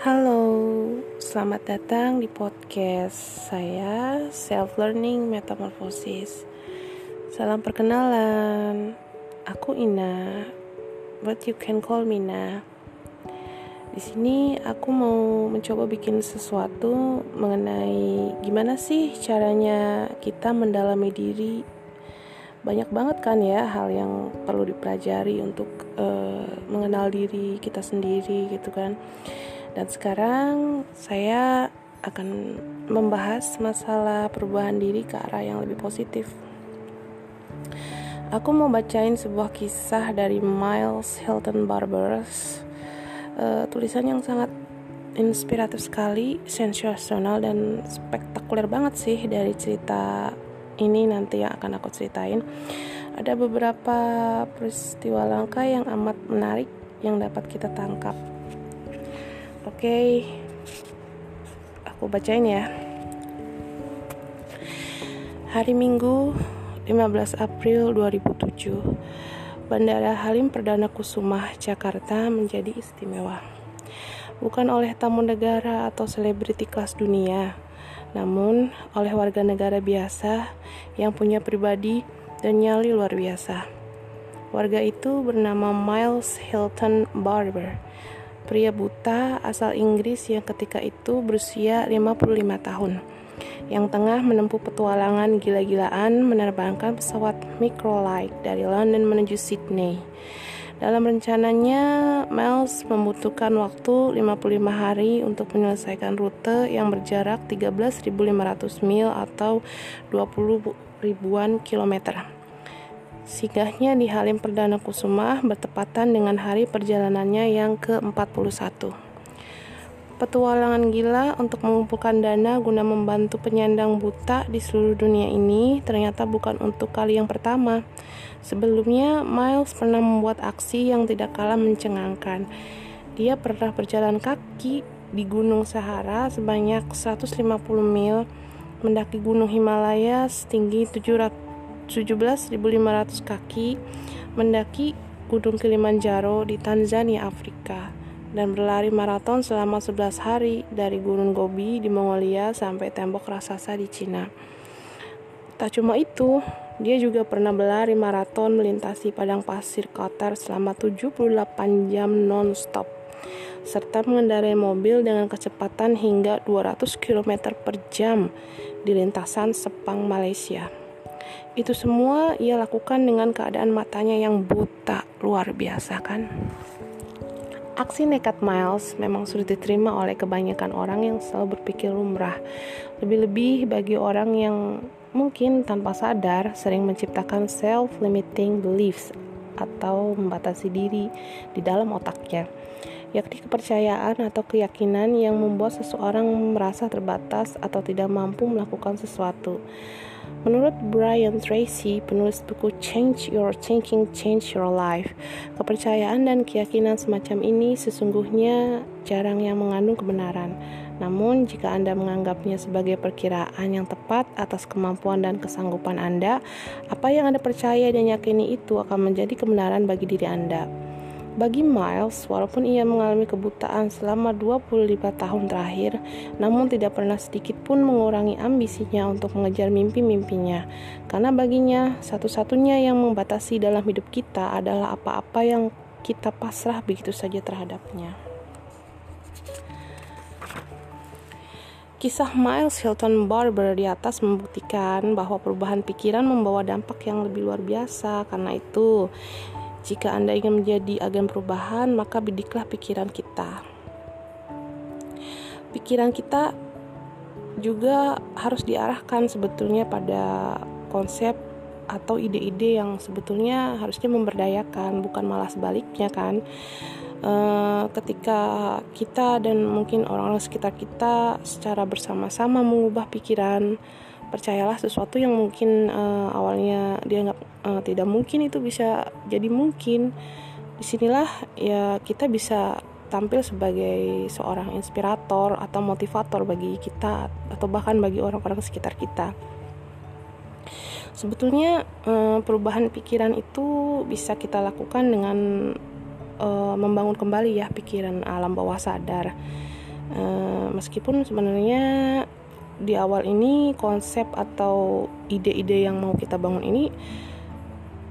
Halo, selamat datang di podcast saya Self Learning Metamorphosis. Salam perkenalan, aku Ina, but you can call me Na. Di sini aku mau mencoba bikin sesuatu mengenai gimana sih caranya kita mendalami diri. Banyak banget kan ya hal yang perlu dipelajari untuk uh, mengenal diri kita sendiri gitu kan dan sekarang saya akan membahas masalah perubahan diri ke arah yang lebih positif. Aku mau bacain sebuah kisah dari Miles Hilton Barbers. Uh, tulisan yang sangat inspiratif sekali, sensasional dan spektakuler banget sih dari cerita ini nanti yang akan aku ceritain. Ada beberapa peristiwa langka yang amat menarik yang dapat kita tangkap Oke, okay. aku bacain ya. Hari Minggu, 15 April 2007, Bandara Halim Perdana Kusuma, Jakarta menjadi istimewa. Bukan oleh tamu negara atau selebriti kelas dunia, namun oleh warga negara biasa yang punya pribadi dan nyali luar biasa. Warga itu bernama Miles Hilton Barber pria buta asal Inggris yang ketika itu berusia 55 tahun yang tengah menempuh petualangan gila-gilaan menerbangkan pesawat microlight dari London menuju Sydney. Dalam rencananya, Miles membutuhkan waktu 55 hari untuk menyelesaikan rute yang berjarak 13.500 mil atau 20 ribuan kilometer. Singgahnya di Halim Perdana Kusuma bertepatan dengan hari perjalanannya yang ke-41. Petualangan gila untuk mengumpulkan dana guna membantu penyandang buta di seluruh dunia ini ternyata bukan untuk kali yang pertama. Sebelumnya, Miles pernah membuat aksi yang tidak kalah mencengangkan. Dia pernah berjalan kaki di Gunung Sahara sebanyak 150 mil, mendaki Gunung Himalaya setinggi 700 17.500 kaki mendaki Gunung Kilimanjaro di Tanzania, Afrika dan berlari maraton selama 11 hari dari Gunung Gobi di Mongolia sampai tembok raksasa di Cina. Tak cuma itu, dia juga pernah berlari maraton melintasi padang pasir Qatar selama 78 jam non-stop serta mengendarai mobil dengan kecepatan hingga 200 km per jam di lintasan Sepang, Malaysia. Itu semua ia lakukan dengan keadaan matanya yang buta luar biasa kan? Aksi nekat Miles memang sulit diterima oleh kebanyakan orang yang selalu berpikir lumrah. Lebih-lebih bagi orang yang mungkin tanpa sadar sering menciptakan self-limiting beliefs atau membatasi diri di dalam otaknya yakni kepercayaan atau keyakinan yang membuat seseorang merasa terbatas atau tidak mampu melakukan sesuatu. Menurut Brian Tracy, penulis buku Change Your Thinking, Change Your Life, kepercayaan dan keyakinan semacam ini sesungguhnya jarang yang mengandung kebenaran. Namun, jika Anda menganggapnya sebagai perkiraan yang tepat atas kemampuan dan kesanggupan Anda, apa yang Anda percaya dan yakini itu akan menjadi kebenaran bagi diri Anda. Bagi Miles, walaupun ia mengalami kebutaan selama 25 tahun terakhir, namun tidak pernah sedikit pun mengurangi ambisinya untuk mengejar mimpi-mimpinya. Karena baginya, satu-satunya yang membatasi dalam hidup kita adalah apa-apa yang kita pasrah begitu saja terhadapnya. Kisah Miles Hilton Barber di atas membuktikan bahwa perubahan pikiran membawa dampak yang lebih luar biasa. Karena itu, jika Anda ingin menjadi agen perubahan, maka bidiklah pikiran kita. Pikiran kita juga harus diarahkan sebetulnya pada konsep atau ide-ide yang sebetulnya harusnya memberdayakan, bukan malah sebaliknya kan. E, ketika kita dan mungkin orang-orang sekitar kita secara bersama-sama mengubah pikiran percayalah sesuatu yang mungkin uh, awalnya dia nggak uh, tidak mungkin itu bisa jadi mungkin. Di sinilah ya kita bisa tampil sebagai seorang inspirator atau motivator bagi kita atau bahkan bagi orang-orang sekitar kita. Sebetulnya uh, perubahan pikiran itu bisa kita lakukan dengan membangun kembali ya pikiran alam bawah sadar. Meskipun sebenarnya di awal ini konsep atau ide-ide yang mau kita bangun ini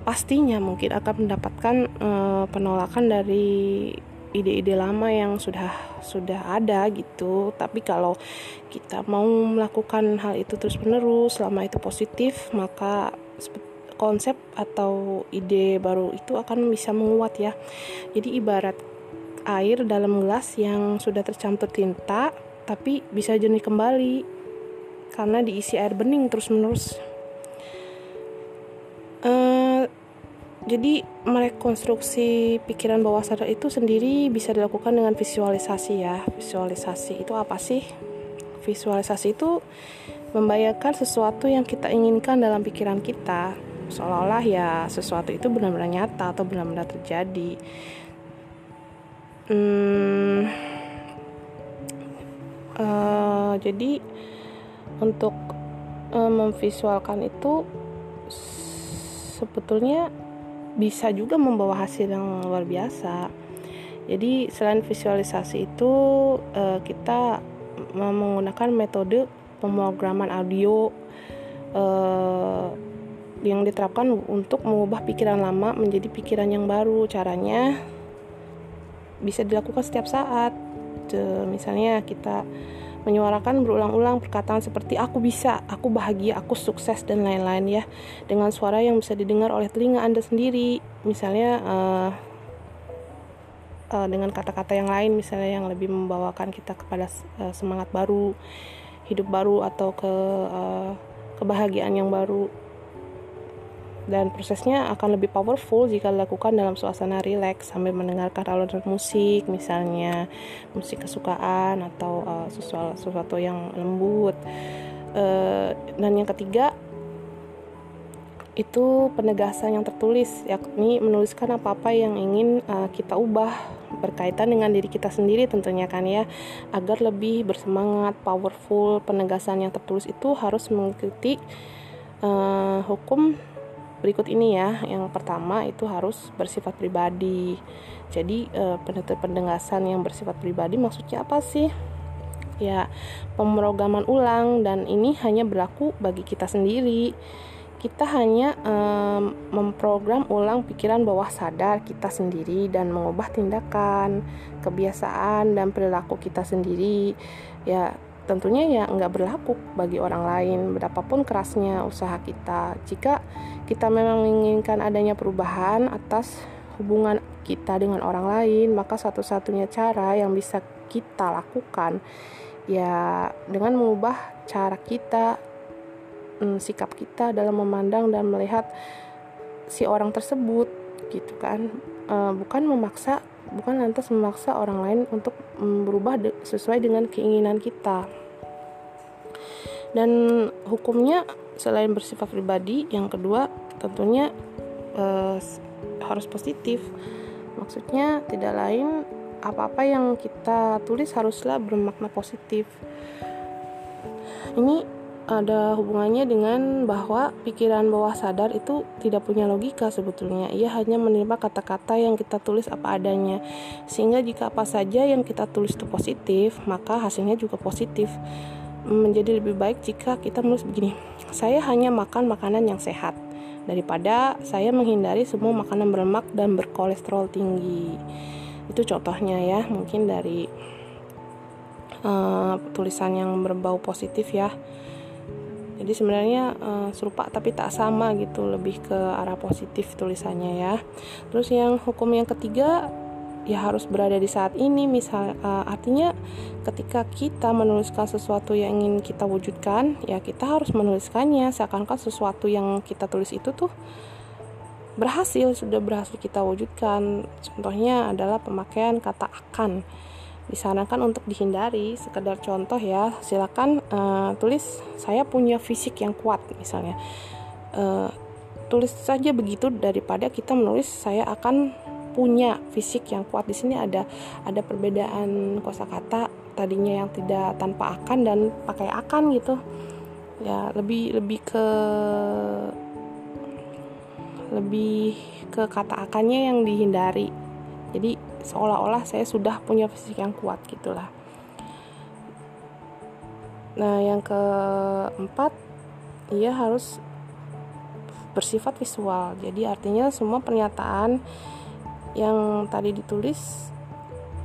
pastinya mungkin akan mendapatkan uh, penolakan dari ide-ide lama yang sudah sudah ada gitu. Tapi kalau kita mau melakukan hal itu terus menerus selama itu positif maka konsep atau ide baru itu akan bisa menguat ya. Jadi ibarat air dalam gelas yang sudah tercampur tinta tapi bisa jernih kembali karena diisi air bening terus menerus uh, jadi merekonstruksi pikiran bawah sadar itu sendiri bisa dilakukan dengan visualisasi ya. Visualisasi itu apa sih? Visualisasi itu membayangkan sesuatu yang kita inginkan dalam pikiran kita. Seolah-olah ya sesuatu itu benar-benar nyata atau benar-benar terjadi. Hmm, uh, jadi untuk uh, memvisualkan itu sebetulnya bisa juga membawa hasil yang luar biasa. Jadi selain visualisasi itu uh, kita menggunakan metode pemrograman audio uh, yang diterapkan untuk mengubah pikiran lama menjadi pikiran yang baru. Caranya bisa dilakukan setiap saat. Misalnya kita menyuarakan berulang-ulang perkataan seperti aku bisa, aku bahagia, aku sukses dan lain-lain ya dengan suara yang bisa didengar oleh telinga Anda sendiri. Misalnya uh, uh, dengan kata-kata yang lain misalnya yang lebih membawakan kita kepada uh, semangat baru, hidup baru atau ke uh, kebahagiaan yang baru dan prosesnya akan lebih powerful jika dilakukan dalam suasana rileks sambil mendengarkan alunan musik misalnya musik kesukaan atau uh, sesuatu, sesuatu yang lembut. Uh, dan yang ketiga itu penegasan yang tertulis yakni menuliskan apa-apa yang ingin uh, kita ubah berkaitan dengan diri kita sendiri tentunya kan ya. Agar lebih bersemangat powerful penegasan yang tertulis itu harus mengikuti uh, hukum berikut ini ya. Yang pertama itu harus bersifat pribadi. Jadi eh, pendengasan yang bersifat pribadi maksudnya apa sih? Ya, pemrograman ulang dan ini hanya berlaku bagi kita sendiri. Kita hanya um, memprogram ulang pikiran bawah sadar kita sendiri dan mengubah tindakan, kebiasaan dan perilaku kita sendiri. Ya, tentunya ya nggak berlaku bagi orang lain. Betapapun kerasnya usaha kita jika kita memang menginginkan adanya perubahan atas hubungan kita dengan orang lain maka satu-satunya cara yang bisa kita lakukan ya dengan mengubah cara kita hmm, sikap kita dalam memandang dan melihat si orang tersebut gitu kan. E, bukan memaksa bukan lantas memaksa orang lain untuk berubah sesuai dengan keinginan kita. Dan hukumnya selain bersifat pribadi, yang kedua tentunya eh, harus positif. Maksudnya tidak lain apa-apa yang kita tulis haruslah bermakna positif. Ini ada hubungannya dengan bahwa pikiran bawah sadar itu tidak punya logika sebetulnya. Ia hanya menerima kata-kata yang kita tulis apa adanya. Sehingga jika apa saja yang kita tulis itu positif, maka hasilnya juga positif. Menjadi lebih baik jika kita menulis begini. Saya hanya makan makanan yang sehat daripada saya menghindari semua makanan berlemak dan berkolesterol tinggi. Itu contohnya ya, mungkin dari uh, tulisan yang berbau positif ya jadi sebenarnya uh, serupa tapi tak sama gitu lebih ke arah positif tulisannya ya. Terus yang hukum yang ketiga ya harus berada di saat ini. Misal uh, artinya ketika kita menuliskan sesuatu yang ingin kita wujudkan ya kita harus menuliskannya. Seakan-akan sesuatu yang kita tulis itu tuh berhasil sudah berhasil kita wujudkan. Contohnya adalah pemakaian kata akan disarankan untuk dihindari. Sekedar contoh ya silakan uh, tulis saya punya fisik yang kuat misalnya. Uh, tulis saja begitu daripada kita menulis saya akan punya fisik yang kuat. Di sini ada ada perbedaan kosakata tadinya yang tidak tanpa akan dan pakai akan gitu. Ya lebih lebih ke lebih ke kata akannya yang dihindari. Jadi seolah-olah saya sudah punya fisik yang kuat gitulah. Nah yang keempat ia harus bersifat visual. Jadi artinya semua pernyataan yang tadi ditulis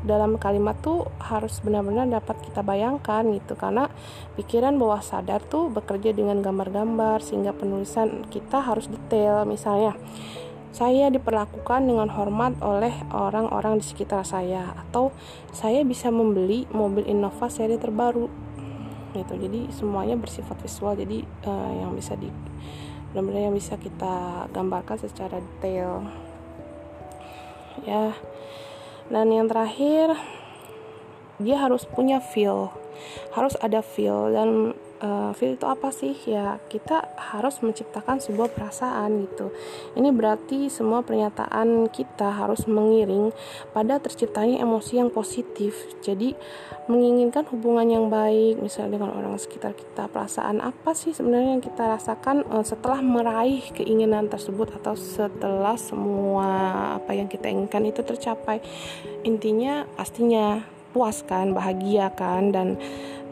dalam kalimat tuh harus benar-benar dapat kita bayangkan gitu. Karena pikiran bawah sadar tuh bekerja dengan gambar-gambar sehingga penulisan kita harus detail misalnya saya diperlakukan dengan hormat oleh orang-orang di sekitar saya atau saya bisa membeli mobil Innova seri terbaru. Gitu jadi semuanya bersifat visual jadi uh, yang bisa di benar-benar yang bisa kita gambarkan secara detail. Ya dan yang terakhir dia harus punya feel harus ada feel dan uh, feel itu apa sih? Ya kita harus menciptakan sebuah perasaan gitu. Ini berarti semua pernyataan kita harus mengiring pada terciptanya emosi yang positif. Jadi menginginkan hubungan yang baik misalnya dengan orang sekitar kita perasaan apa sih sebenarnya yang kita rasakan uh, setelah meraih keinginan tersebut atau setelah semua apa yang kita inginkan itu tercapai? Intinya pastinya puas kan bahagia kan dan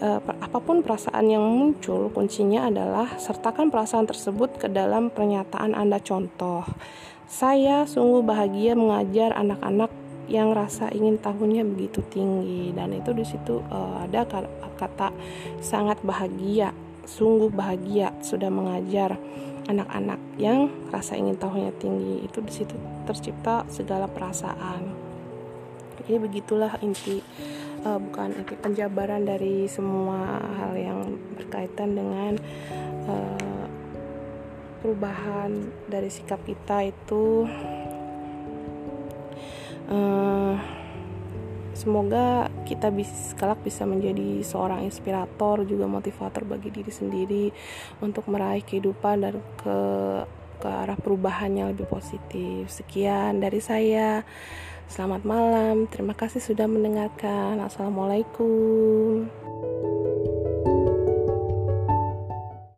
uh, apa pun perasaan yang muncul kuncinya adalah sertakan perasaan tersebut ke dalam pernyataan Anda. Contoh saya sungguh bahagia mengajar anak-anak yang rasa ingin tahunya begitu tinggi. Dan itu di situ uh, ada kata sangat bahagia sungguh bahagia sudah mengajar anak-anak yang rasa ingin tahunya tinggi. Itu di situ tercipta segala perasaan jadi begitulah inti uh, bukan inti penjabaran dari semua hal yang berkaitan dengan uh, perubahan dari sikap kita itu uh, semoga kita bisa kelak bisa menjadi seorang inspirator juga motivator bagi diri sendiri untuk meraih kehidupan dan ke ke arah perubahan yang lebih positif. Sekian dari saya. Selamat malam, terima kasih sudah mendengarkan. Assalamualaikum.